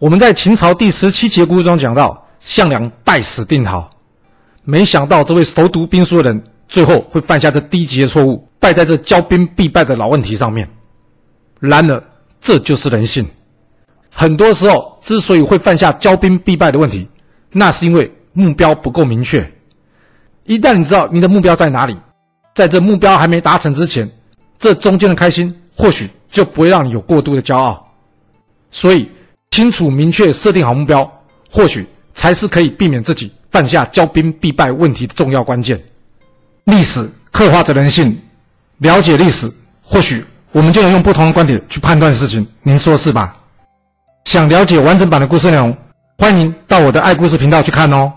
我们在秦朝第十七节故事中讲到，项梁败死定陶，没想到这位熟读兵书的人，最后会犯下这低级的错误，败在这骄兵必败的老问题上面。然而，这就是人性。很多时候，之所以会犯下骄兵必败的问题，那是因为目标不够明确。一旦你知道你的目标在哪里，在这目标还没达成之前，这中间的开心或许就不会让你有过度的骄傲。所以，清楚明确设定好目标，或许才是可以避免自己犯下骄兵必败问题的重要关键。历史刻画着人性，了解历史，或许我们就能用不同的观点去判断事情。您说是吧？想了解完整版的故事内容，欢迎到我的爱故事频道去看哦。